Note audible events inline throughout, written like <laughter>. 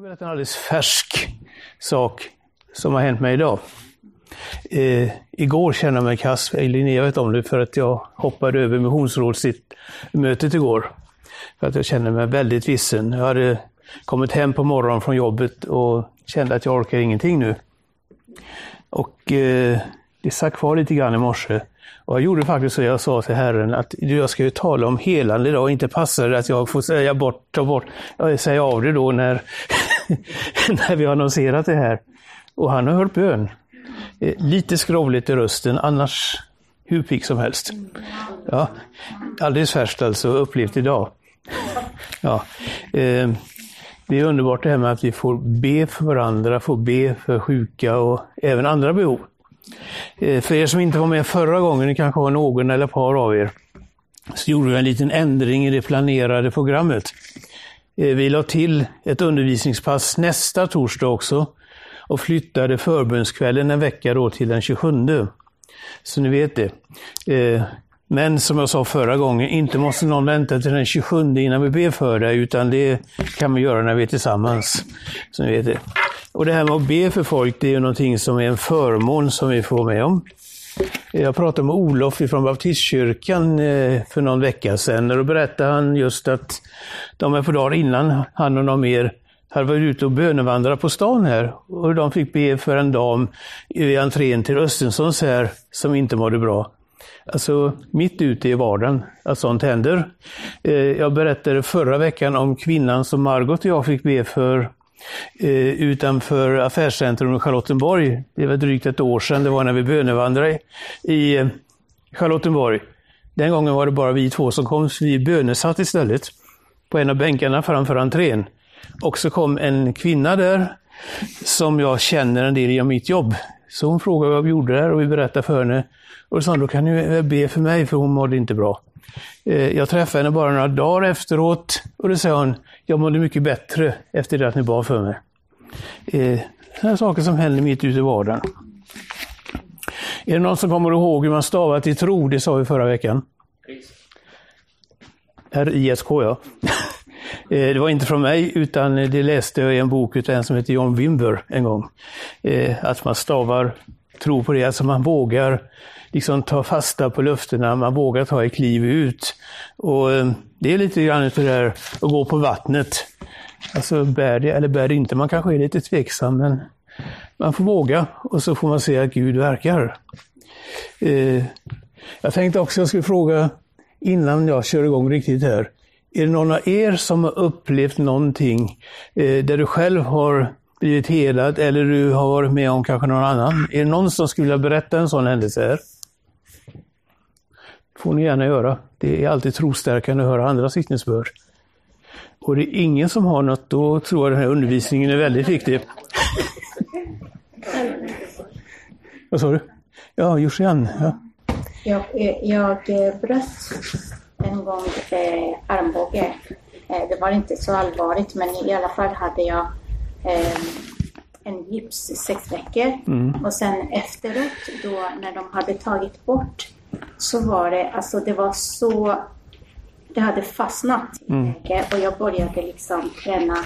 ska berätta en alldeles färsk sak som har hänt mig idag. Eh, igår kände jag mig kass, Linnea vet om det, för att jag hoppade över missionsrådsmötet igår. För att jag kände mig väldigt vissen. Jag hade kommit hem på morgonen från jobbet och kände att jag orkar ingenting nu. Och eh, det satt kvar lite grann i morse. Och jag gjorde faktiskt så jag sa till Herren att jag ska ju tala om helande idag, inte passar det att jag får säga bort, ta bort, eh, säga av det då när, <laughs> när vi har annonserat det här. Och han har hört bön. Eh, lite skrovligt i rösten, annars hur pigg som helst. Ja, alldeles färskt alltså, upplevt idag. <laughs> Ja, eh, det är underbart det här med att vi får be för varandra, får be för sjuka och även andra behov. Eh, för er som inte var med förra gången, det kanske var någon eller ett par av er, så gjorde vi en liten ändring i det planerade programmet. Eh, vi la till ett undervisningspass nästa torsdag också och flyttade förbundskvällen en vecka då till den 27. Så ni vet det. Eh, men som jag sa förra gången, inte måste någon vänta till den 27 innan vi ber för det, utan det kan vi göra när vi är tillsammans. Så ni vet det. Och det här med att be för folk, det är ju någonting som är en förmån som vi får med om. Eh, jag pratade med Olof från Baptistkyrkan eh, för någon vecka sedan och då berättade han just att de ett par dagar innan han och någon mer hade varit ute och bönevandrat på stan här och de fick be för en dam i entrén till Östenssons här som inte mådde bra. Alltså mitt ute i vardagen att sånt händer. Eh, jag berättade förra veckan om kvinnan som Margot och jag fick be för Eh, utanför Affärscentrum i Charlottenborg. Det var drygt ett år sedan, det var när vi bönevandrade i eh, Charlottenborg. Den gången var det bara vi två som kom, så vi bönesatt istället på en av bänkarna framför entrén. Och så kom en kvinna där som jag känner en del genom mitt jobb. Så hon frågade vad vi gjorde där och vi berättade för henne. Och då sa hon, då kan ni be för mig för hon mådde inte bra. Eh, jag träffade henne bara några dagar efteråt och då sa hon, jag mådde mycket bättre efter det att ni bad för mig. Eh, sådana saker som händer mitt ute i vardagen. Är det någon som kommer ihåg hur man stavar till tro? Det sa vi förra veckan. R-I-S-K ja. <laughs> Eh, det var inte från mig, utan det läste jag i en bok av en som heter John Wimber en gång. Att man stavar tro på det, alltså man vågar liksom ta fasta på löftena, man vågar ta ett kliv ut. Och eh, Det är lite grann det där att gå på vattnet. Alltså bär det eller bär det inte, man kanske är lite tveksam men man får våga och så får man se att Gud verkar. Eh, jag tänkte också jag skulle fråga innan jag kör igång riktigt här. Är det någon av er som har upplevt någonting eh, där du själv har blivit helad eller du har varit med om kanske någon annan? Är det någon som skulle vilja berätta en sån händelse här? får ni gärna göra. Det är alltid trostärkande att höra andras vittnesbörd. Och det är ingen som har något, då tror jag den här undervisningen är väldigt viktig. Vad sa du? Ja, Josian. Ja. Jag, eh, jag eh, bröt en gång eh, armbåge. Eh, det var inte så allvarligt men i alla fall hade jag en gips i sex veckor. Mm. Och sen efteråt då när de hade tagit bort så var det, alltså det var så, det hade fastnat mm. och jag började liksom träna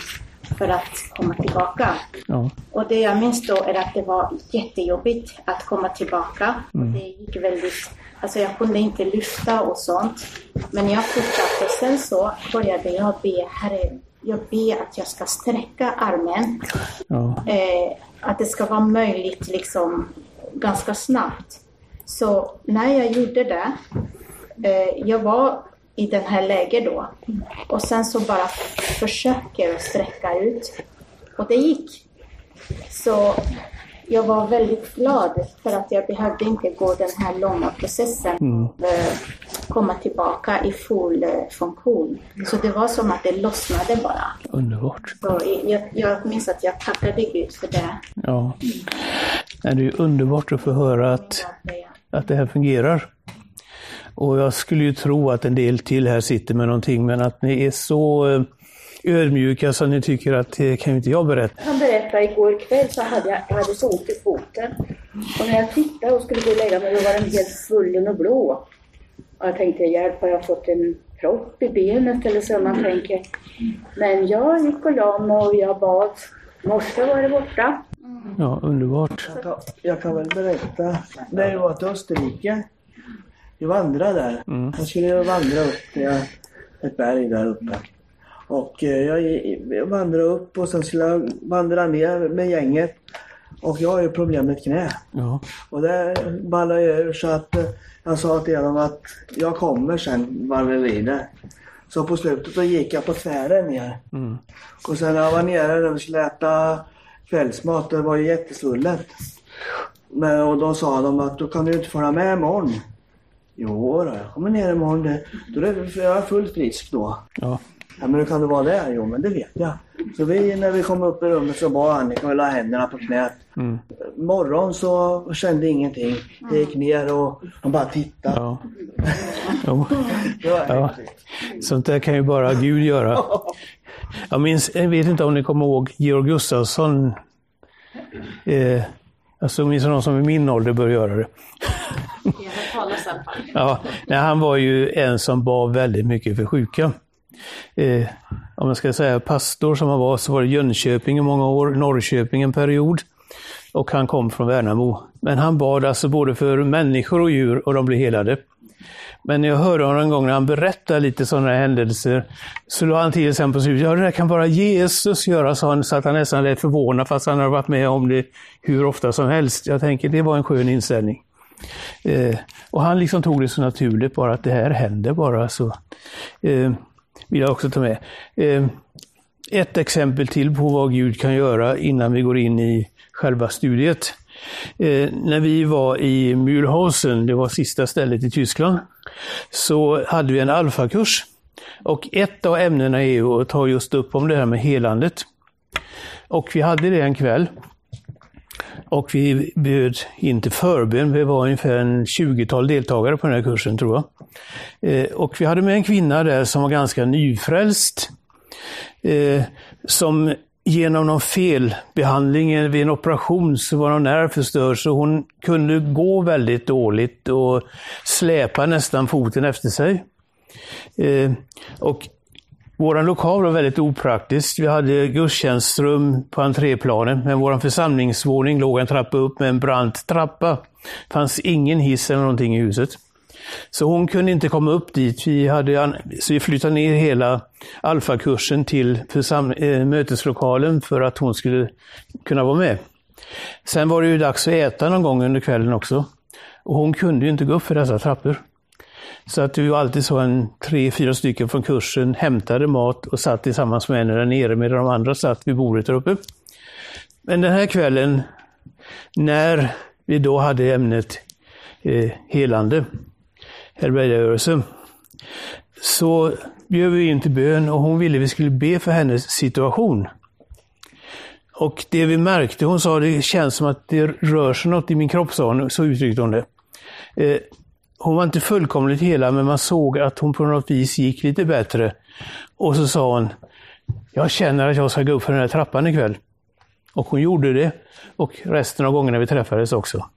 för att komma tillbaka. Ja. Och det jag minns då är att det var jättejobbigt att komma tillbaka. Mm. Det gick väldigt Alltså jag kunde inte lyfta och sånt. Men jag fortsatte. Sen så började jag be, Herre, jag ber att jag ska sträcka armen. Ja. Eh, att det ska vara möjligt liksom ganska snabbt. Så när jag gjorde det, eh, jag var i den här läget då. Och sen så bara försöker sträcka ut. Och det gick. Så jag var väldigt glad för att jag behövde inte gå den här långa processen. Mm. komma tillbaka i full eh, funktion. Så det var som att det lossnade bara. Underbart. Så jag, jag minns att jag tackade Gud för det. Ja. Mm. Det är underbart att få höra att, att det här fungerar. Och jag skulle ju tro att en del till här sitter med någonting, men att ni är så eh, ödmjuka så ni tycker att det kan ju inte jag berätta. Han berättade igår kväll så hade jag, jag hade så ont i foten. Och när jag tittade och skulle gå och lägga mig då var den helt svullen och blå. Och jag tänkte, hjälp har jag fått en propp i benet eller så man tänker. Men jag gick och la mig och jag bad. Morse var det borta. Ja, underbart. Jag kan, jag kan väl berätta. När jag var till Österrike. Vi vandrade där. Jag skulle vandra upp till ett berg där uppe. Och eh, jag vandrade upp och sen skulle jag vandra ner med gänget. Och jag har ju problem med knä. Ja, Och det ballade jag ur så att eh, jag sa till dem att jag kommer sen vad det lider. Så på slutet då gick jag på tvären ner. mm. Och sen när jag var nere där och skulle äta kvällsmat, det var ju jättesvullet. Men, och då sa de att då kan du inte följa med imorgon. Jo, då, jag kommer ner imorgon. Det, då är jag fullt frisk då. ja. Ja, men hur kan du vara där? Jo, men det vet jag. Så vi, när vi kom upp i rummet så bad Annika och la händerna på knät. Mm. Morgon så kände ingenting. Det gick ner och de bara tittade. ja. <laughs> Det Ja. häftigt. Sånt där kan ju bara Gud göra. Jag minns, jag vet inte om ni kommer ihåg Georg Gustafsson. Eh, alltså minns någon som i min ålder bör göra det. Ja, nej, han var ju en som bad väldigt mycket för sjuka. Eh, om man ska säga pastor som han var så var det Jönköping i många år, Norrköping en period. Och han kom från Värnamo. Men han bad alltså både för människor och djur och de blev helade. Men när jag hörde honom en gång när han berättade lite sådana här händelser, så la han till sen på slutet, ja det där kan bara Jesus göra, sa han, så att han nästan lät förvånad fast han har varit med om det hur ofta som helst. Jag tänker, det var en skön inställning. Eh, och han liksom tog det så naturligt bara att det här händer bara. Så eh, vill jag också ta med. Ehm, ett exempel till på vad Gud kan göra innan vi går in i själva studiet. Eh, när vi var i Mühlhausen, det var sista stället i Tyskland, så hade vi en alfakurs. Och ett av ämnena är att ta just upp om det här med helandet. Och vi hade det en kväll. Och vi bjöd in till förbön. Vi var ungefär en 20-tal deltagare på den här kursen tror jag. Eh, och vi hade med en kvinna där som var ganska nyfrälst. Eh, som genom någon felbehandling vid en operation så var någon nerv förstörd så hon kunde gå väldigt dåligt och släpa nästan foten efter sig. Eh, och vår lokal var väldigt opraktisk. Vi hade gudstjänstrum på entréplanen, men vår församlingsvåning låg en trappa upp med en brant trappa. Det fanns ingen hiss eller någonting i huset. Så hon kunde inte komma upp dit. Vi hade, så vi flyttade ner hela alfakursen till försam- eh, möteslokalen för att hon skulle kunna vara med. Sen var det ju dags att äta någon gång under kvällen också. Och hon kunde ju inte gå upp för dessa trappor. Så att du var alltid så en tre, fyra stycken från kursen hämtade mat och satt tillsammans med henne där nere medan de andra satt vid bordet där uppe. Men den här kvällen, när vi då hade ämnet eh, helande, helbrägdagörelse, så bjöd vi in till bön och hon ville vi skulle be för hennes situation. Och det vi märkte, hon sa det känns som att det rör sig något i min kropp, sa hon, så uttryckte hon det. Eh, hon var inte fullkomligt hela, men man såg att hon på något vis gick lite bättre. Och så sa hon, jag känner att jag ska gå upp för den här trappan ikväll. Och hon gjorde det. Och resten av gångerna vi träffades också.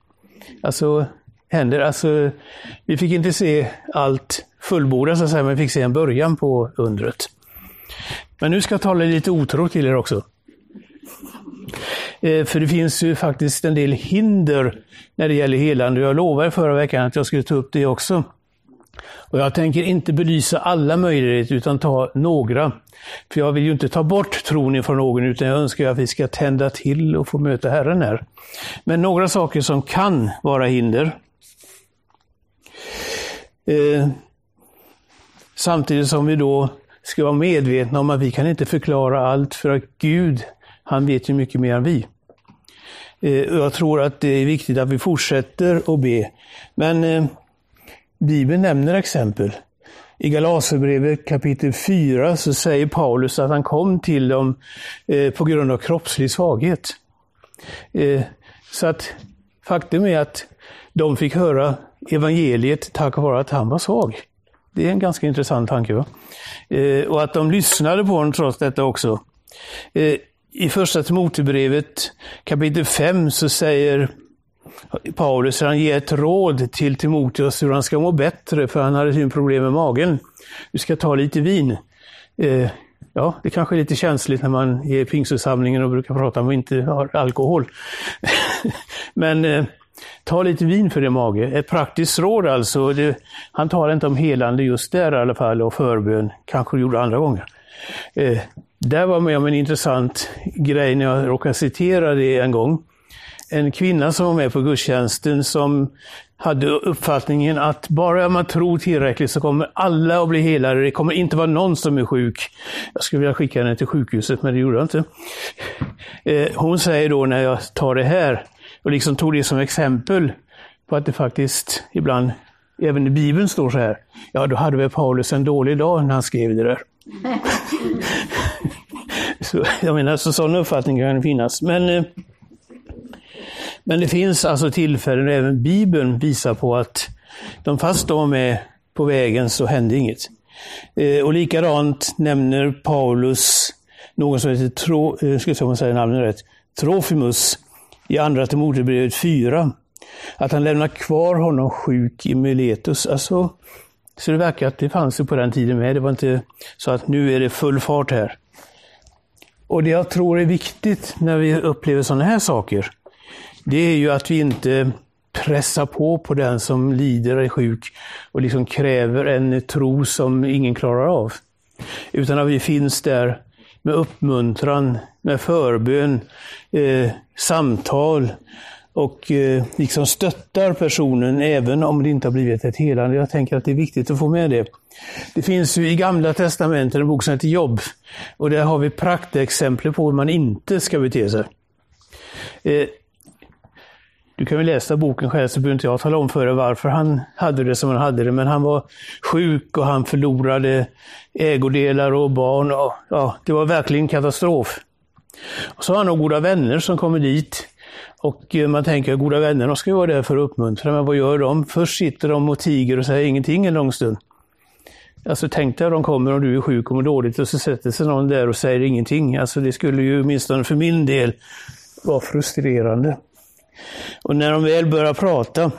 Alltså, händer, alltså, vi fick inte se allt fullbordat så att säga, men vi fick se en början på undret. Men nu ska jag tala lite otro till er också. Eh, för det finns ju faktiskt en del hinder när det gäller helande. Jag lovade förra veckan att jag skulle ta upp det också. Och jag tänker inte belysa alla möjligheter utan ta några. För jag vill ju inte ta bort tron ifrån någon utan jag önskar att vi ska tända till och få möta Herren här. Men några saker som kan vara hinder. Eh, samtidigt som vi då ska vara medvetna om att vi kan inte förklara allt för att Gud, han vet ju mycket mer än vi. Eh, jag tror att det är viktigt att vi fortsätter att be. Men eh, Bibeln nämner exempel. I Galaterbrevet kapitel 4 så säger Paulus att han kom till dem eh, på grund av kroppslig svaghet. Så att faktum är att de fick höra evangeliet tack vare att han var svag. Det är en ganska intressant tanke. Va? Och att de lyssnade på honom trots detta också. I första Timotebrevet kapitel 5 så säger Paulus han ger ett råd till Timoteus hur han ska må bättre, för han hade sin problem med magen. Du ska ta lite vin. Eh, ja, det kanske är lite känsligt när man ger pingstförsamlingen och brukar prata om att inte har alkohol. <laughs> Men eh, ta lite vin för din mage. Ett praktiskt råd alltså. Det, han talar inte om helande just där i alla fall och förbön. Kanske gjorde andra gånger. Eh, där var med om en intressant grej när jag råkade citera det en gång. En kvinna som var med på gudstjänsten som hade uppfattningen att bara man tror tillräckligt så kommer alla att bli helade. Det kommer inte vara någon som är sjuk. Jag skulle vilja skicka henne till sjukhuset, men det gjorde jag inte. Eh, hon säger då när jag tar det här, och liksom tog det som exempel på att det faktiskt ibland, även i Bibeln står så här. Ja, då hade väl Paulus en dålig dag när han skrev det där. <laughs> så, jag menar, så sån uppfattning kan finnas. Men, eh, men det finns alltså tillfällen, även Bibeln visar på att de fast de är på vägen så händer inget. Eh, och likadant nämner Paulus någon som heter, Tro, eh, ska se om jag säger namnet rätt, Trofimus i Andra Timoteusbrevet 4. Att han lämnar kvar honom sjuk i Miletus. Alltså, så det verkar att det fanns ju på den tiden med. Det var inte så att nu är det full fart här. Och det jag tror är viktigt när vi upplever sådana här saker, det är ju att vi inte pressar på på den som lider och är sjuk och liksom kräver en tro som ingen klarar av. Utan att vi finns där med uppmuntran, med förbön, eh, samtal och eh, liksom stöttar personen även om det inte har blivit ett helande. Jag tänker att det är viktigt att få med det. Det finns ju i Gamla Testamentet en bok som heter Jobb och där har vi praktexempel på hur man inte ska bete sig. Eh, du kan väl läsa boken själv så behöver inte jag tala om för dig varför han hade det som han hade det. Men han var sjuk och han förlorade ägodelar och barn. Och, ja, det var verkligen katastrof. Och så har han några goda vänner som kommer dit. Och eh, man tänker att goda vänner de ska ju vara där för att uppmuntra, men vad gör de? Först sitter de och tiger och säger ingenting en lång stund. Alltså tänk dig att de kommer om du är sjuk och mår dåligt och så sätter sig någon där och säger ingenting. Alltså det skulle ju åtminstone för min del vara frustrerande. Och när de väl börjar prata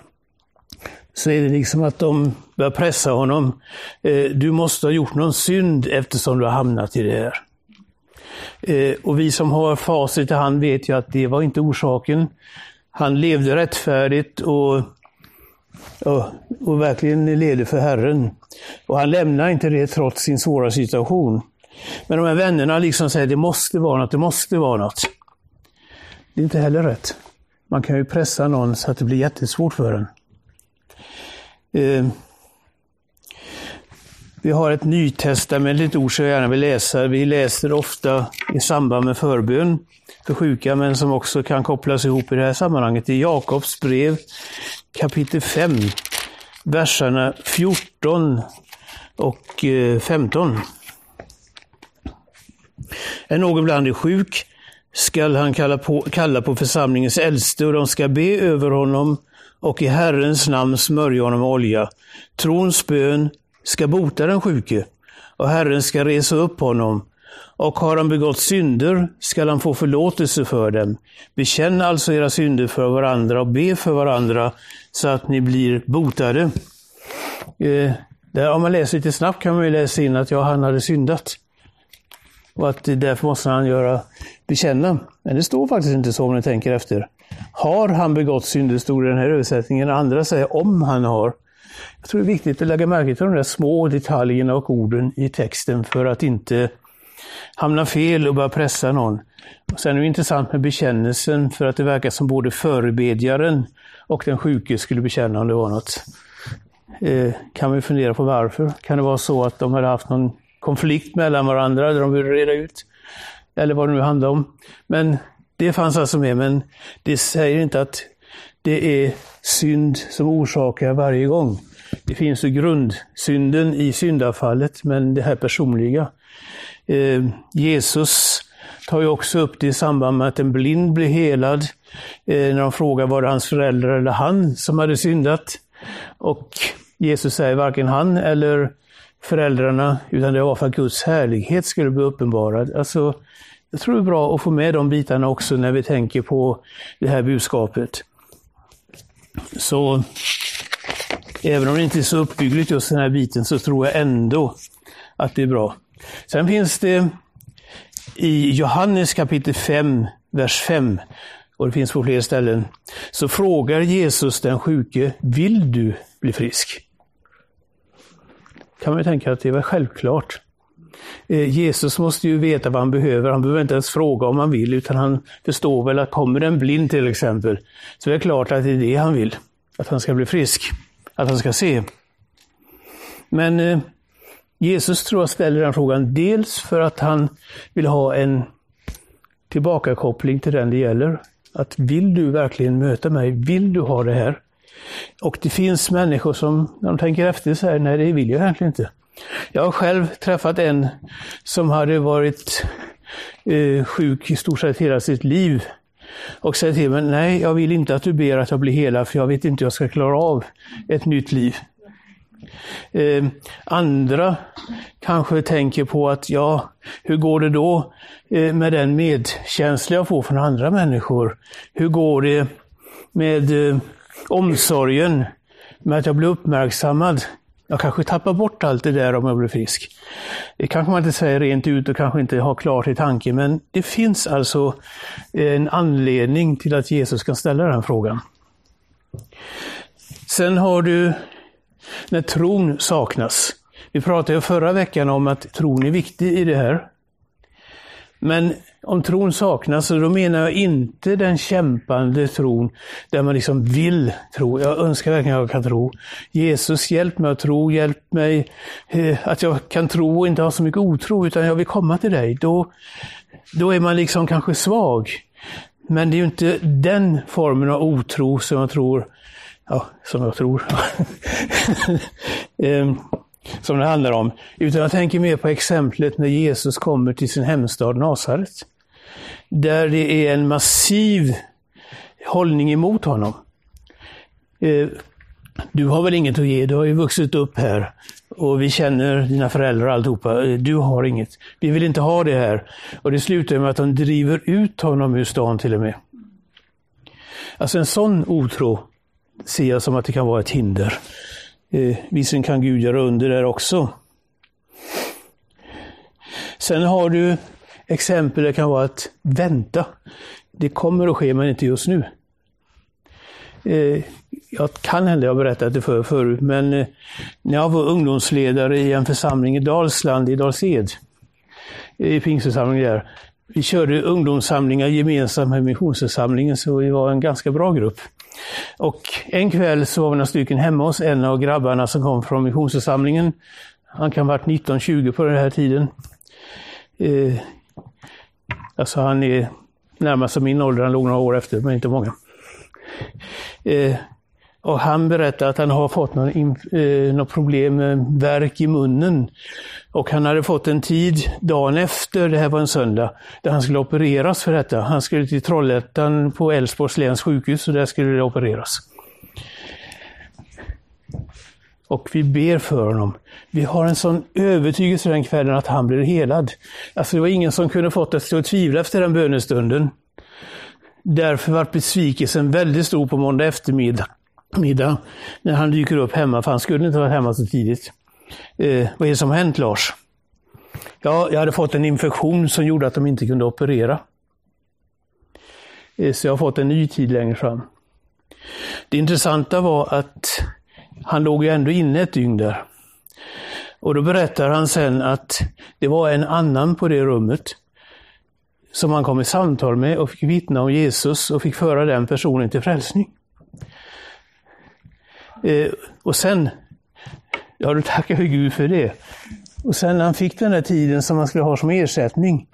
så är det liksom att de börjar pressa honom. Eh, du måste ha gjort någon synd eftersom du har hamnat i det här. Eh, och vi som har facit i hand vet ju att det var inte orsaken. Han levde rättfärdigt och, och, och verkligen levde för Herren. Och han lämnar inte det trots sin svåra situation. Men de här vännerna liksom säger det måste vara något, det måste vara något. Det är inte heller rätt. Man kan ju pressa någon så att det blir jättesvårt för en. Eh, vi har ett nytestamentligt ord som jag gärna vill läsa. Vi läser ofta i samband med förbön för sjuka, men som också kan kopplas ihop i det här sammanhanget. I Jakobs brev kapitel 5, verserna 14 och eh, 15. Är någon bland er sjuk skall han kalla på, kalla på församlingens äldste och de ska be över honom och i Herrens namn smörja honom med olja. Trons bön ska bota den sjuke och Herren ska resa upp honom. Och har han begått synder skall han få förlåtelse för dem. Bekänn alltså era synder för varandra och be för varandra så att ni blir botade. Eh, där, om man läser lite snabbt kan man ju läsa in att ja, han hade syndat. Och att därför måste han göra bekänna. Men det står faktiskt inte så om ni tänker efter. Har han begått synder, stod det i den här översättningen. Andra säger om han har. Jag tror det är viktigt att lägga märke till de där små detaljerna och orden i texten för att inte hamna fel och börja pressa någon. Och sen är det intressant med bekännelsen för att det verkar som både förebedjaren och den sjuke skulle bekänna om det var något. Eh, kan vi fundera på varför? Kan det vara så att de hade haft någon konflikt mellan varandra där de ville reda ut? Eller vad det nu handlar om. Men det fanns alltså med, men det säger inte att det är synd som orsakar varje gång. Det finns ju grundsynden i syndafallet, men det här personliga. Eh, Jesus tar ju också upp det i samband med att en blind blir helad. Eh, när de frågar var det hans föräldrar eller han som hade syndat. Och Jesus säger varken han eller föräldrarna, utan det var för att Guds härlighet skulle bli uppenbarad. Alltså, jag tror det är bra att få med de bitarna också när vi tänker på det här budskapet. Så även om det inte är så uppbyggligt just den här biten så tror jag ändå att det är bra. Sen finns det i Johannes kapitel 5, vers 5, och det finns på fler ställen, så frågar Jesus den sjuke, vill du bli frisk? kan man ju tänka att det är självklart. Eh, Jesus måste ju veta vad han behöver. Han behöver inte ens fråga om han vill, utan han förstår väl att kommer en blind till exempel, så är det klart att det är det han vill. Att han ska bli frisk. Att han ska se. Men eh, Jesus tror jag ställer den frågan dels för att han vill ha en tillbakakoppling till den det gäller. Att vill du verkligen möta mig? Vill du ha det här? Och det finns människor som, när de tänker efter, säger nej det vill jag egentligen inte. Jag har själv träffat en som hade varit eh, sjuk i stort sett hela sitt liv och säger till mig, nej jag vill inte att du ber att jag blir helad för jag vet inte hur jag ska klara av ett nytt liv. Eh, andra kanske tänker på att, ja, hur går det då eh, med den medkänsla jag får från andra människor? Hur går det med eh, omsorgen, med att jag blir uppmärksammad? Jag kanske tappar bort allt det där om jag blir frisk. Det kanske man inte säger rent ut och kanske inte har klart i tanken, men det finns alltså en anledning till att Jesus kan ställa den frågan. Sen har du när tron saknas. Vi pratade ju förra veckan om att tron är viktig i det här. Men om tron saknas, så då menar jag inte den kämpande tron där man liksom vill tro. Jag önskar verkligen att jag kan tro. Jesus, hjälp mig att tro, hjälp mig eh, att jag kan tro och inte ha så mycket otro, utan jag vill komma till dig. Då, då är man liksom kanske svag. Men det är ju inte den formen av otro som jag tror, ja, som jag tror, <laughs> ehm, som det handlar om. Utan jag tänker mer på exemplet när Jesus kommer till sin hemstad Nasaret. Där det är en massiv hållning emot honom. Eh, du har väl inget att ge, du har ju vuxit upp här och vi känner dina föräldrar och alltihopa. Eh, du har inget. Vi vill inte ha det här. Och det slutar med att de driver ut honom ur stan till och med. Alltså en sån otro ser jag som att det kan vara ett hinder. Eh, visserligen kan Gud göra under där också. Sen har du exempel det kan vara att vänta. Det kommer att ske men inte just nu. Eh, jag kan hända jag har berättat det för förut, men eh, när jag var ungdomsledare i en församling i Dalsland, i Dalsed, i pingstförsamlingen där. Vi körde ungdomssamlingar gemensamt med missionsförsamlingen, så vi var en ganska bra grupp. Och en kväll så var vi några stycken hemma hos en av grabbarna som kom från missionsförsamlingen. Han kan ha varit 19-20 på den här tiden. Eh, alltså han är närmast min ålder, han låg några år efter, men inte många. Eh, och han berättade att han har fått någon, eh, något problem med verk i munnen. Och han hade fått en tid dagen efter, det här var en söndag, där han skulle opereras för detta. Han skulle till Trollhättan på Älvsborgs läns sjukhus och där skulle det opereras. Och vi ber för honom. Vi har en sån övertygelse den kvällen att han blir helad. Alltså det var ingen som kunde fått att stå och tvivla efter den bönestunden. Därför var besvikelsen väldigt stor på måndag eftermiddag middag när han dyker upp hemma, för han skulle inte varit hemma så tidigt. Eh, vad är det som har hänt Lars? Ja, jag hade fått en infektion som gjorde att de inte kunde operera. Eh, så jag har fått en ny tid längre fram. Det intressanta var att han låg ju ändå inne ett dygn där. Och då berättar han sen att det var en annan på det rummet som han kom i samtal med och fick vittna om Jesus och fick föra den personen till frälsning. Eh, och sen, ja då tackar vi Gud för det. Och sen när han fick den där tiden som han skulle ha som ersättning,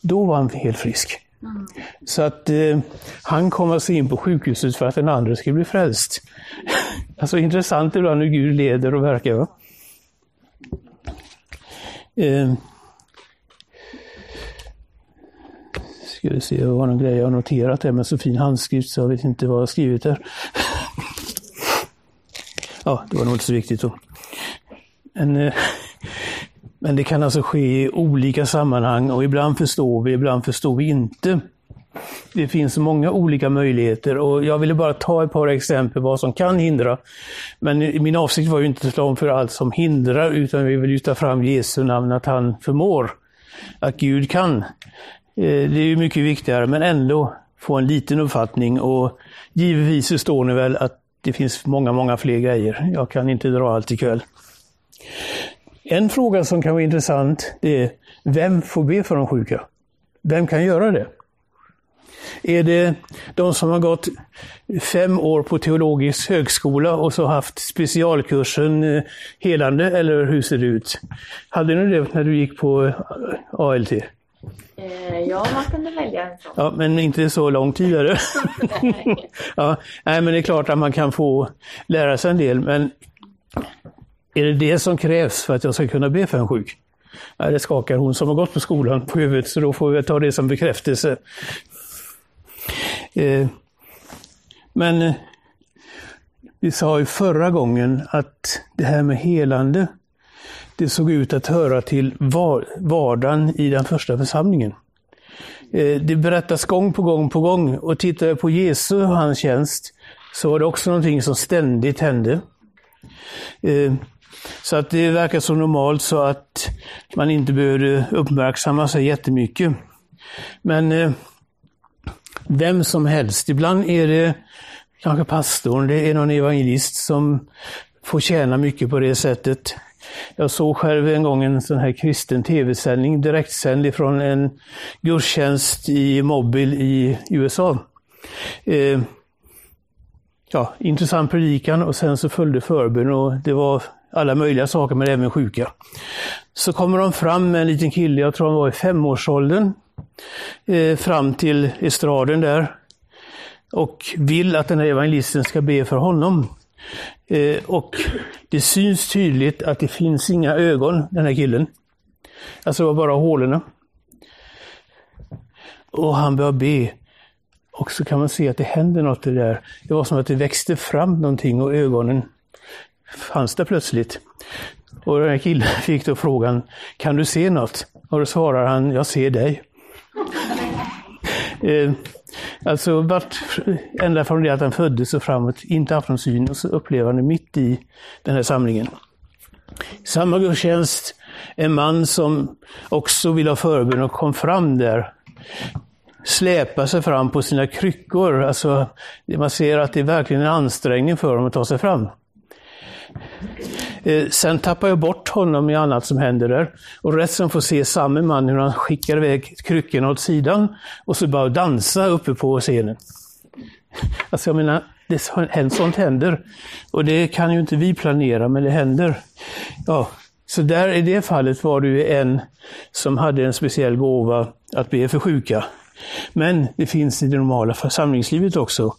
då var han helt frisk. Mm. Så att eh, han kom alltså in på sjukhuset för att den andra skulle bli frälst. <laughs> alltså intressant ibland hur Gud leder och verkar. Va? Eh, ska vi se, det var någon grej jag har noterat här med så fin handskrift så jag vet inte vad jag har skrivit där. Ja, det var nog inte så viktigt då. Men, eh, <laughs> men det kan alltså ske i olika sammanhang och ibland förstår vi, ibland förstår vi inte. Det finns många olika möjligheter och jag ville bara ta ett par exempel vad som kan hindra. Men min avsikt var ju inte att slå om för allt som hindrar utan vi vill lyfta fram Jesu namn att han förmår. Att Gud kan. Eh, det är ju mycket viktigare men ändå få en liten uppfattning och givetvis förstår ni väl att det finns många, många fler grejer. Jag kan inte dra allt ikväll. En fråga som kan vara intressant det är vem får be för de sjuka? Vem kan göra det? Är det de som har gått fem år på teologisk högskola och så haft specialkursen eh, helande eller hur ser det ut? Hade ni det när du gick på eh, ALT? Eh, ja, man kunde välja en sån. Ja, men inte så lång tid är det. <laughs> <laughs> ja, nej, men det är klart att man kan få lära sig en del, men är det det som krävs för att jag ska kunna be för en sjuk? Nej, det skakar hon som har gått på skolan på huvudet, så då får vi ta det som bekräftelse. Eh, men eh, vi sa ju förra gången att det här med helande, det såg ut att höra till var- vardagen i den första församlingen. Eh, Det berättas gång på gång på gång och tittar jag på Jesu och hans tjänst så var det också någonting som ständigt hände. Eh, Så att det verkar så normalt så att man inte behövde uppmärksamma sig jättemycket. Men eh, vem som helst, ibland är det kanske pastorn, det är någon evangelist som får tjäna mycket på det sättet. Jag såg själv en gång en sån här kristen tv-sändning direktsänd från en gudstjänst i Mobile i USA. Eh, ja, intressant predikan och sen så följde förbön och det var alla möjliga saker men även sjuka. Så kommer de fram med en liten kille, jag tror han var i femårsåldern, eh, fram till estraden där och vill att den här evangelisten ska be för honom. Eh, och det syns tydligt att det finns inga ögon, den här killen. Alltså det var bara hålorna. Och han börjar be. Och så kan man se att det händer något det där. Det var som att det växte fram någonting och ögonen fanns där plötsligt. Och den här killen <laughs> fick då frågan, kan du se något? Och då svarar han, jag ser dig. Eh, alltså vart, ända från det att han föddes och framåt, inte haft någon syn och så upplever han det mitt i den här samlingen. Samma gudstjänst, en man som också vill ha förbön och kom fram där. Släpar sig fram på sina kryckor. Alltså, man ser att det är verkligen en ansträngning för honom att ta sig fram. Eh, Sen tappar jag bort honom i annat som händer där. Och rätt som får se samme man hur han skickar iväg kryckorna åt sidan och så bara dansa uppe på scenen. <laughs> Alltså jag menar, det, sånt händer. Och det kan ju inte vi planera, men det händer. Ja, så där i det fallet var det ju en som hade en speciell gåva att be för sjuka. Men det finns i det normala församlingslivet också.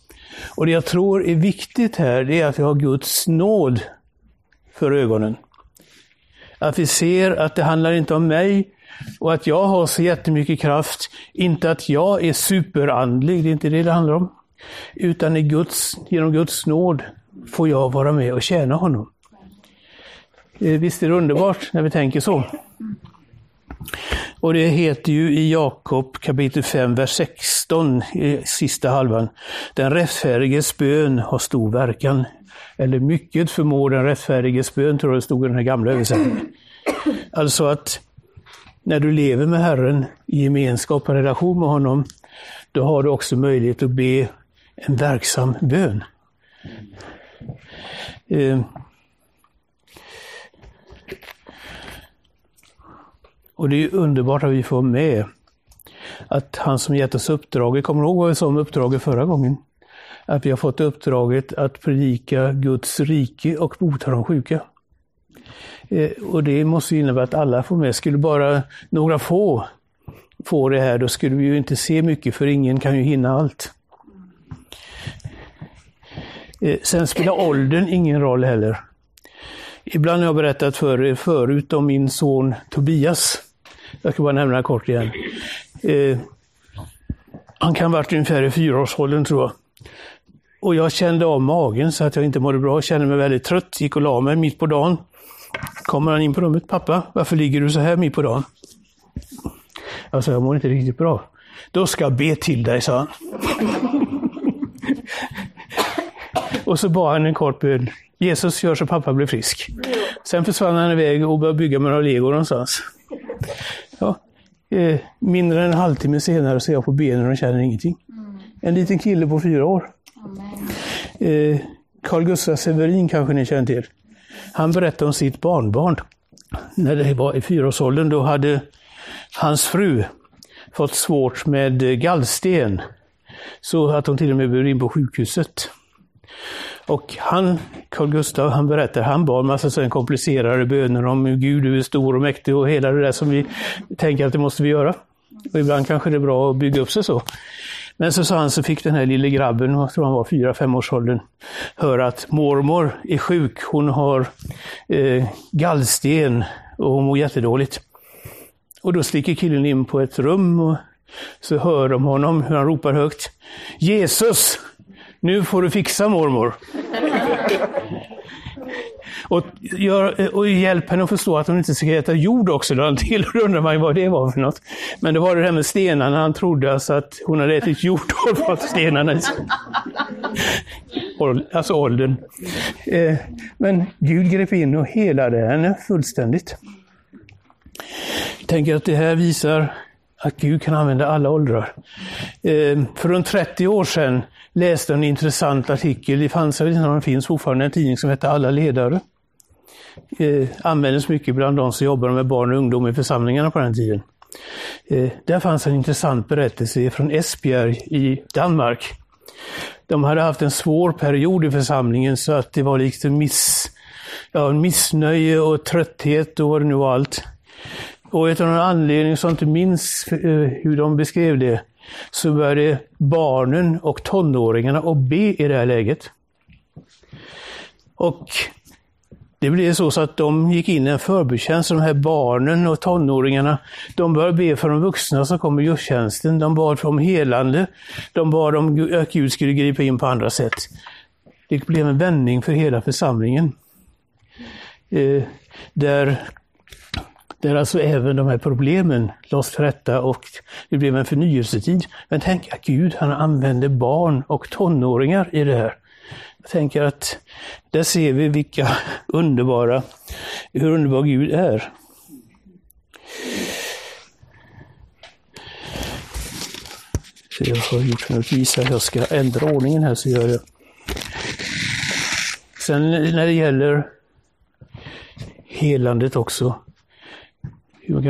Och det jag tror är viktigt här, det är att vi har Guds nåd för ögonen. Att vi ser att det handlar inte om mig och att jag har så jättemycket kraft. Inte att jag är superandlig, det är inte det det handlar om. Utan i Guds, genom Guds nåd får jag vara med och tjäna honom. Eh, visst är det underbart när vi tänker så? Och det heter ju i Jakob kapitel 5, vers 16, i sista halvan. Den rättfärdiges bön har stor verkan. Eller mycket förmår den rättfärdiges bön, tror jag det stod i den här gamla översättningen. <laughs> Alltså att när du lever med Herren i gemenskap och relation med honom, då har du också möjlighet att be en verksam bön. Eh, Och det är underbart att vi får med att han som gett oss uppdraget, kommer du ihåg vad vi sa om uppdraget förra gången? Att vi har fått uppdraget att predika Guds rike och bota de sjuka. Eh, och det måste innebära att alla får med. Skulle bara några få få det här, då skulle vi ju inte se mycket, för ingen kan ju hinna allt. Eh, sen spelar åldern ingen roll heller. Ibland har jag berättat för er förut om min son Tobias. Jag ska bara nämna kort igen. Eh, han kan ha varit ungefär i fyraårsåldern tror jag. Och jag kände av magen så att jag inte mådde bra. Jag kände mig väldigt trött. Gick och la mig mitt på dagen. Kommer han in på rummet. Pappa, varför ligger du så här mitt på dagen? Jag sa, jag mår inte riktigt bra. Då ska jag be till dig, sa han. <laughs> och så bad han en kort bön. Jesus gör så pappa blir frisk. Sen försvann han iväg och började bygga med några lego någonstans. Ja, eh, mindre än en halvtimme senare så är jag på benen och känner ingenting. En liten kille på fyra år. Eh, Carl Gustaf Severin kanske ni känner till. Han berättade om sitt barnbarn. När det var i fyraårsåldern, då hade hans fru fått svårt med gallsten. Så att hon till och med blev in på sjukhuset. Och han, Carl Gustav, han berättar, han bad massa sådana komplicerade böner om hur Gud är stor och mäktig och hela det där som vi tänker att det måste vi göra. Och ibland kanske det är bra att bygga upp sig så. Men så sa han så fick den här lille grabben, jag tror han var fyra, fem års åldern, höra att mormor är sjuk. Hon har eh, gallsten och hon mår jättedåligt. Och då sticker killen in på ett rum och så hör de honom hur han ropar högt. Jesus! Nu får du fixa mormor och, gör, och hjälp henne att förstå att hon inte ska äta jord också. Då <laughs> till och undrar man vad det var för något. Men det var det här med stenarna. Han trodde alltså att hon hade ätit jord och fått <laughs> stenarna. alltså åldern. Eh, men Gud grep in och helade henne fullständigt. Jag tänker att det här visar att Gud kan använda alla åldrar. Eh, för runt 30 år sedan läste en intressant artikel, det fanns, jag vet inte om det finns fortfarande, en tidning som heter Alla ledare. Eh, användes mycket bland de som jobbar med barn och ungdom i församlingarna på den tiden. Eh, där fanns en intressant berättelse från Esbjerg i Danmark. De hade haft en svår period i församlingen så att det var lite miss, ja, missnöje och trötthet och vad det nu var allt. Och av någon anledning som inte minns eh, hur de beskrev det, så började barnen och tonåringarna att be i det här läget. Och det blev så, så att de gick in i en förbudstjänst, de här barnen och tonåringarna. De började be för de vuxna som kom i gudstjänsten. De bad om helande. De bad om att Gud skulle gripa in på andra sätt. Det blev en vändning för hela församlingen. Eh, där där alltså även de här problemen lades till rätta och det blev en förnyelsetid. Men tänk att Gud han använde barn och tonåringar i det här. Jag tänker att där ser vi vilka underbara, hur underbar Gud är. Så jag har gjort något visa, jag ska ändra ordningen här så gör jag. Sen när det gäller helandet också,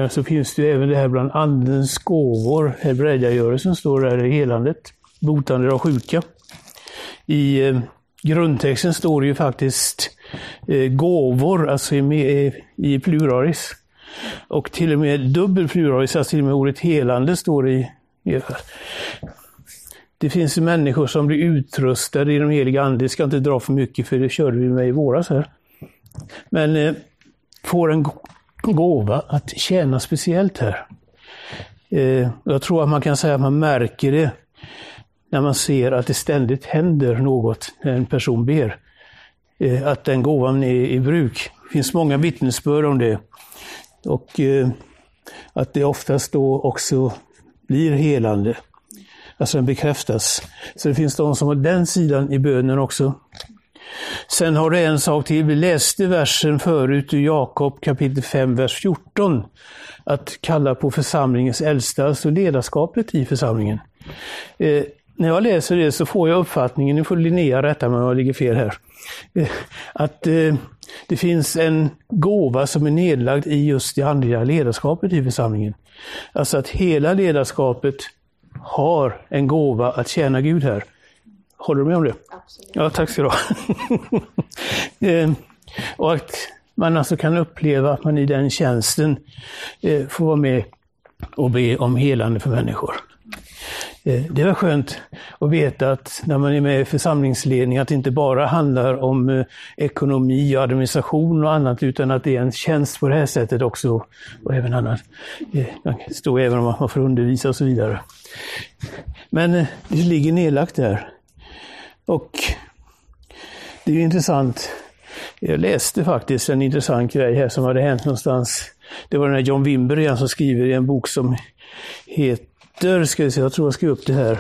så finns det ju även det här bland andens gåvor. Hebreergörelsen står där i helandet, botande av sjuka. I eh, grundtexten står ju faktiskt eh, gåvor, alltså i, i pluralis. Och till och med dubbel pluralis, alltså till och med ordet helande står i. Det finns människor som blir utrustade i de heliga ande, det ska inte dra för mycket för det körde vi med i våras här. Men eh, får en gåva att tjäna speciellt här. Eh, jag tror att man kan säga att man märker det när man ser att det ständigt händer något när en person ber. Eh, att den gåvan är i bruk. Det finns många vittnesbörd om det. Och eh, att det oftast då också blir helande. Alltså den bekräftas. Så det finns de som har den sidan i bönen också. Sen har du en sak till. Vi läste versen förut ur Jakob kapitel 5, vers 14. Att kalla på församlingens äldsta, alltså ledarskapet i församlingen. Eh, när jag läser det så får jag uppfattningen, nu får Linnea rätta mig om jag ligger fel här, eh, att eh, det finns en gåva som är nedlagd i just det andliga ledarskapet i församlingen. Alltså att hela ledarskapet har en gåva att tjäna Gud här. Håller du med om det? Absolut. Ja, tack ska du ha. <laughs> Eh, och att man alltså kan uppleva att man i den tjänsten får vara med och be om helande för människor. Eh, det var skönt att veta att när man är med i församlingsledning att det inte bara handlar om eh, ekonomi och administration och annat utan att det är en tjänst på det här sättet också. Och även annat. Eh, det står även om att man får undervisa och så vidare. Men det ligger nedlagt där. Och det är intressant. Jag läste faktiskt en intressant grej här som hade hänt någonstans. Det var den här John Wimber igen som skriver i en bok som heter hittar, ska vi se, jag tror jag skrev upp det här.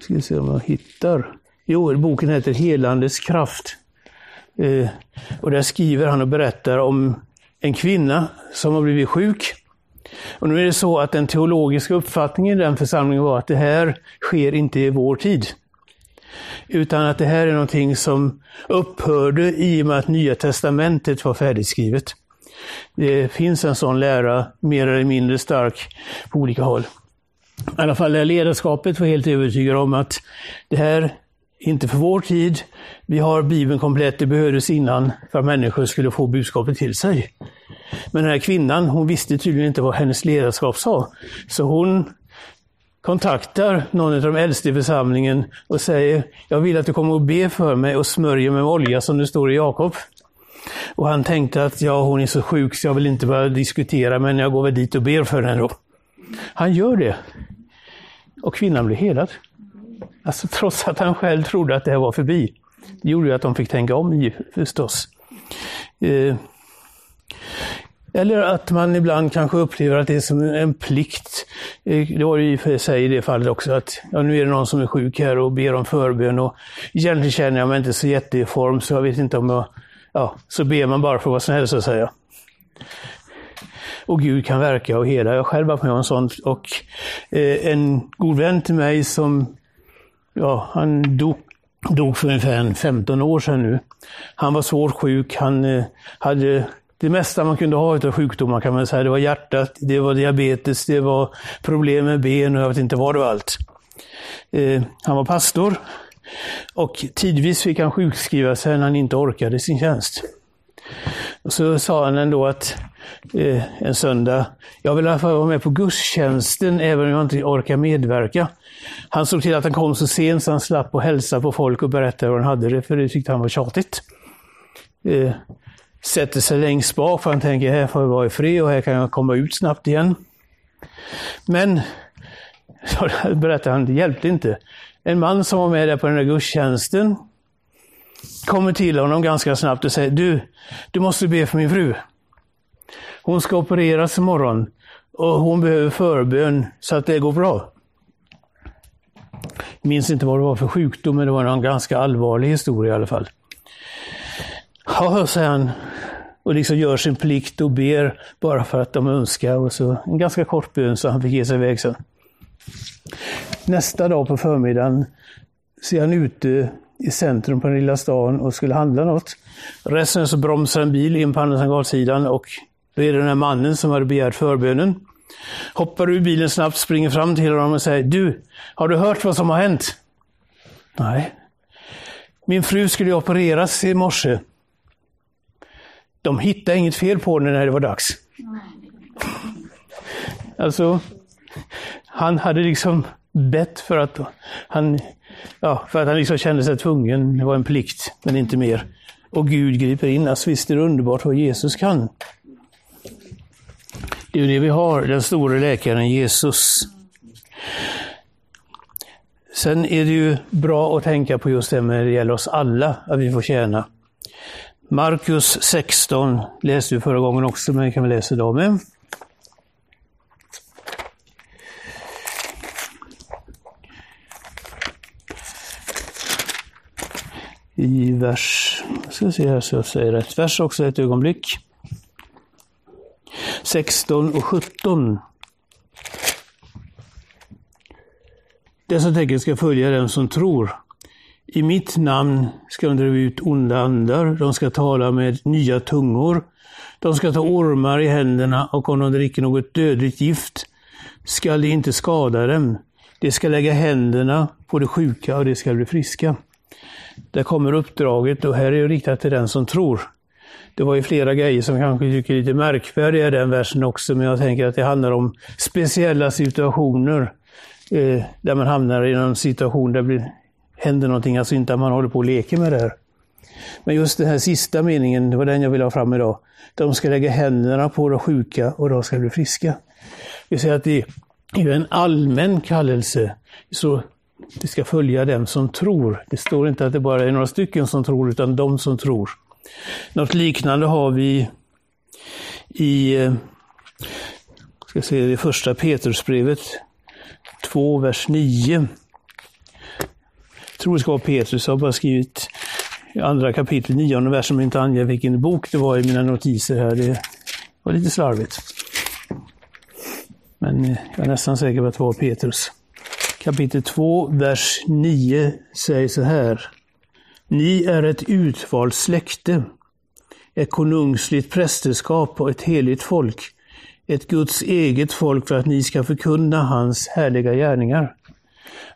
Ska vi se om jag hittar. Jo, boken heter Helandets kraft. Eh, och där skriver han och berättar om en kvinna som har blivit sjuk. Och nu är det så att den teologiska uppfattningen i den församlingen var att det här sker inte i vår tid. Utan att det här är någonting som upphörde i och med att Nya Testamentet var färdigskrivet. Det finns en sån lära, mer eller mindre stark, på olika håll. I alla fall är ledarskapet var helt övertygad om att det här är inte för vår tid. Vi har Bibeln komplett, det behövdes innan för att människor skulle få budskapet till sig. Men den här kvinnan, hon visste tydligen inte vad hennes ledarskap sa. Så hon kontaktar någon av de äldste i församlingen och säger, jag vill att du kommer och ber för mig och smörjer mig med olja som det står i Jakob. Och han tänkte att ja, hon är så sjuk så jag vill inte börja diskutera, men jag går väl dit och ber för henne då. Han gör det. Och kvinnan blir helad. Alltså trots att han själv trodde att det här var förbi. Det gjorde ju att de fick tänka om förstås. Eh, eller att man ibland kanske upplever att det är som en plikt. Eh, det var ju för sig i det fallet också att ja, nu är det någon som är sjuk här och ber om förbön och egentligen känner jag mig inte så jätteform så jag vet inte om jag... Ja, så ber man bara för att vara snäll så att säga. Och Gud kan verka och hela. Jag har själv varit med om sånt. Och eh, en god vän till mig som, ja, han dog dog för ungefär 15 år sedan nu. Han var svårt sjuk, han eh, hade det mesta man kunde ha av sjukdomar kan man säga. Det var hjärtat, det var diabetes, det var problem med ben och jag vet inte vad det var allt. Eh, han var pastor och tidvis fick han sjukskriva sig när han inte orkade sin tjänst. Och så sa han ändå att eh, en söndag, jag vill i alla fall vara med på gudstjänsten även om jag inte orkar medverka. Han såg till att han kom så sent så han slapp att hälsa på folk och berätta hur han hade det, för det tyckte han var tjatigt. Eh, sätter sig längst bak för han tänker här får jag vara i fred och här kan jag komma ut snabbt igen. Men, <laughs> så berättar han, det hjälpte inte. En man som var med där på den där gudstjänsten kommer till honom ganska snabbt och säger du, du måste be för min fru. Hon ska opereras imorgon och hon behöver förbön så att det går bra. Jag minns inte vad det var för sjukdom, men det var en ganska allvarlig historia i alla fall. Ja, säger han, och liksom gör sin plikt och ber bara för att de önskar. Och så en ganska kort bön så han fick ge sig iväg sen. Nästa dag på förmiddagen ser han ute i centrum på den lilla stan och skulle handla något. Resten så bromsar en bil in på andra sidan och då är det den här mannen som hade begärt förbönen. Hoppar ur bilen snabbt, springer fram till honom och säger Du, har du hört vad som har hänt? Nej. Min fru skulle opereras i morse. De hittade inget fel på henne när det var dags. Alltså, han hade liksom bett för att han, ja, för att han liksom kände sig tvungen. Det var en plikt, men inte mer. Och Gud griper in. Alltså, visst är det underbart vad Jesus kan. Det är ju det vi har, den store läkaren Jesus. Sen är det ju bra att tänka på just det när det gäller oss alla, att vi får tjäna. Markus 16 läste vi förra gången också, men kan vi läsa idag med. I vers, ska se här så jag säger rätt vers också ett ögonblick. 16 och 17. Dessa tecken ska följa den som tror. I mitt namn ska de driva ut onda andar, de ska tala med nya tungor, de ska ta ormar i händerna och om de dricker något dödligt gift skall det inte skada dem. De ska lägga händerna på de sjuka och de ska bli friska. Där kommer uppdraget och här är det riktat till den som tror. Det var ju flera grejer som kanske tycker är lite märkvärdiga i den versen också, men jag tänker att det handlar om speciella situationer eh, där man hamnar i någon situation där det händer någonting, alltså inte att man håller på och leker med det här. Men just den här sista meningen, det var den jag ville ha fram idag. De ska lägga händerna på de sjuka och de ska bli friska. Vi säger att det är en allmän kallelse. Så det ska följa dem som tror. Det står inte att det bara är några stycken som tror, utan de som tror. Något liknande har vi i, eh, ska se det första Petrusbrevet 2, vers 9. Jag tror det ska vara Petrus, jag har bara skrivit andra kapitlet, nionde versen, men inte anger vilken bok det var i mina notiser här. Det var lite slarvigt. Men eh, jag är nästan säker på att det var Petrus. Kapitel 2, vers 9 säger så här. Ni är ett utvalt släkte, ett konungsligt prästerskap och ett heligt folk, ett Guds eget folk för att ni ska förkunna hans härliga gärningar.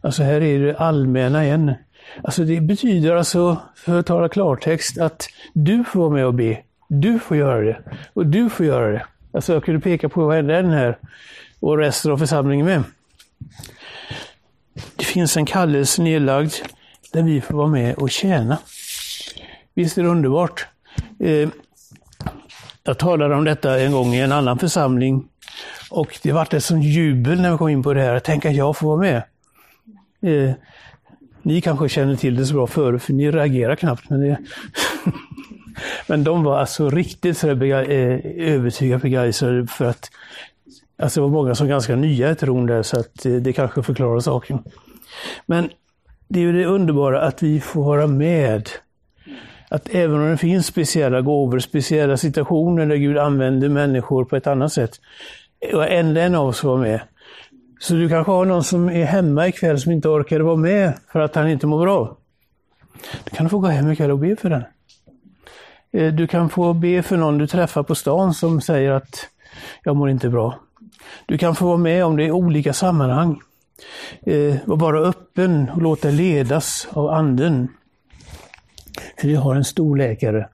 Alltså här är det allmänna igen. Alltså det betyder alltså, för att tala klartext, att du får vara med och be. Du får göra det. Och du får göra det. Alltså jag kunde peka på varenda en här och resten av församlingen med. Det finns en kallelse nedlagd där vi får vara med och tjäna. Visst är det underbart? Eh, jag talade om detta en gång i en annan församling och det vart ett sånt jubel när vi kom in på det här. Tänk att jag får vara med. Eh, ni kanske känner till det så bra förut, för ni reagerar knappt. Men, det... <laughs> men de var alltså riktigt så bega eh, övertygade begeistrade för att alltså det var många som var ganska nya i tron där, så att eh, det kanske förklarar saken. Men det är ju det underbara att vi får vara med. Att även om det finns speciella gåvor, speciella situationer där Gud använder människor på ett annat sätt, och ändå en av oss var med, så du kanske har någon som är hemma ikväll som inte orkade vara med för att han inte mår bra. Du kan få gå hem ikväll och be för den. Eh, du kan få be för någon du träffar på stan som säger att jag mår inte bra. Du kan få vara med om det i olika sammanhang. Eh, var bara öppen och låt dig ledas av anden. För vi har en stor läkare.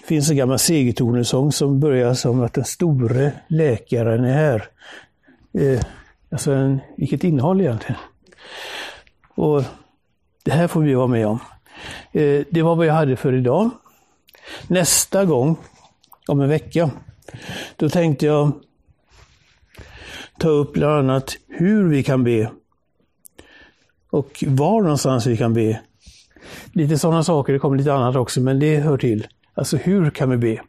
Det finns en gammal segertonesång som börjar som att den store läkaren är här. Eh, Alltså, en, vilket innehåll egentligen. Och Det här får vi vara med om. Eh, det var vad jag hade för idag. Nästa gång, om en vecka, då tänkte jag ta upp bland annat hur vi kan be. Och var någonstans vi kan be. Lite sådana saker, det kommer lite annat också, men det hör till. Alltså hur kan vi be?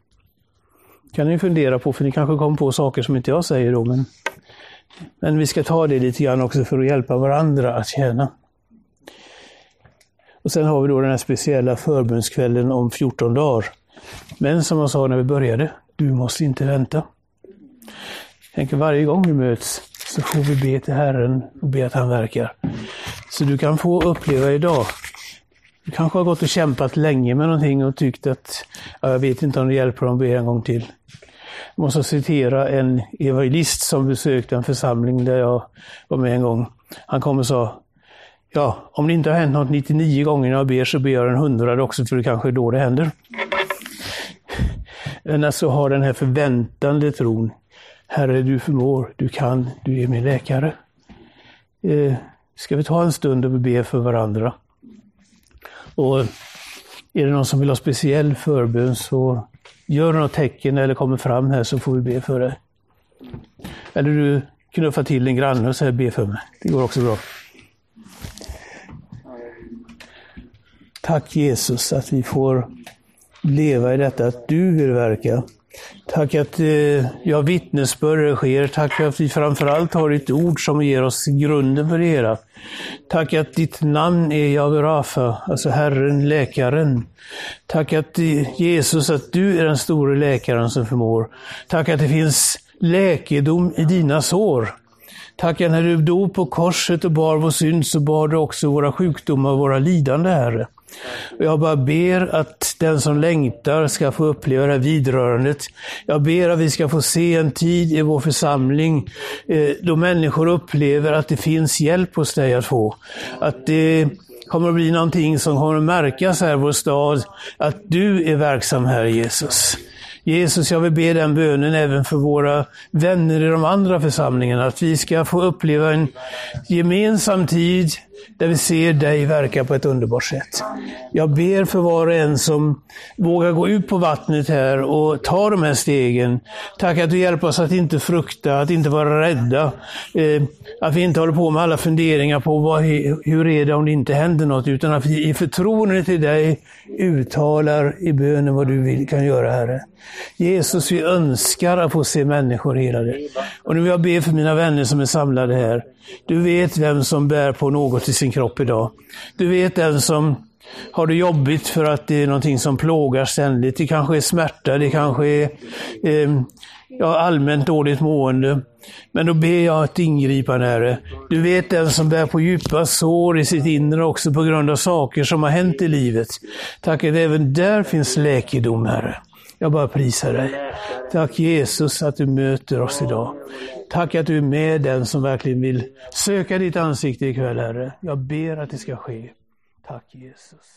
Kan ni fundera på, för ni kanske kommer på saker som inte jag säger då, men men vi ska ta det lite grann också för att hjälpa varandra att tjäna. Och sen har vi då den här speciella förbundskvällen om 14 dagar. Men som jag sa när vi började, du måste inte vänta. Tänk varje gång vi möts så får vi be till Herren och be att han verkar. Så du kan få uppleva idag. Du kanske har gått och kämpat länge med någonting och tyckt att ja, jag vet inte om det hjälper om be ber en gång till. Jag måste citera en evangelist som besökte en församling där jag var med en gång. Han kom och sa, ja, om det inte har hänt något 99 gånger när jag ber så ber jag en hundrade också för det kanske är då det händer. Men alltså ha den här förväntande tron. Herre, du förmår, du kan, du är min läkare. Eh, ska vi ta en stund och be för varandra? Och är det någon som vill ha speciell förbön så gör något tecken eller kommer fram här så får vi be för dig. Eller du knuffar till en granne och säger be för mig. Det går också bra. Tack Jesus att vi får leva i detta, att du vill verka. Tack att eh, ja, vittnesbörd sker. Tack att vi framförallt har ditt ord som ger oss grunden för det hela. Tack att ditt namn är Jaberafa, alltså Herren, läkaren. Tack att eh, Jesus, att du är den store läkaren som förmår. Tack att det finns läkedom i dina sår. Tack att när du dog på korset och bar vår synd så bar du också våra sjukdomar och våra lidande, Herre. Jag bara ber att den som längtar ska få uppleva det här vidrörandet. Jag ber att vi ska få se en tid i vår församling eh, då människor upplever att det finns hjälp hos dig att få. Att det kommer att bli någonting som kommer att märkas här i vår stad, att du är verksam här Jesus. Jesus, jag vill be den bönen även för våra vänner i de andra församlingarna, att vi ska få uppleva en gemensam tid där vi ser dig verka på ett underbart sätt. Jag ber för var och en som vågar gå ut på vattnet här och ta de här stegen. Tack att du hjälper oss att inte frukta, att inte vara rädda. Eh, att vi inte håller på med alla funderingar på vad, hur är det om det inte händer något, utan att vi i förtroende till dig uttalar i bönen vad du vill, kan göra, Herre. Jesus, vi önskar att få se människor helade. Och nu vill jag be för mina vänner som är samlade här. Du vet vem som bär på något i sin kropp idag. Du vet den som har det jobbigt för att det är någonting som plågar ständigt. Det kanske är smärta, det kanske är eh, ja, allmänt dåligt mående. Men då ber jag att ingripa Herre. Du vet den som bär på djupa sår i sitt inre också på grund av saker som har hänt i livet. Tack att även där finns läkedom, Herre. Jag bara prisar dig. Tack Jesus att du möter oss idag. Tack att du är med den som verkligen vill söka ditt ansikte ikväll, Herre. Jag ber att det ska ske. Tack Jesus.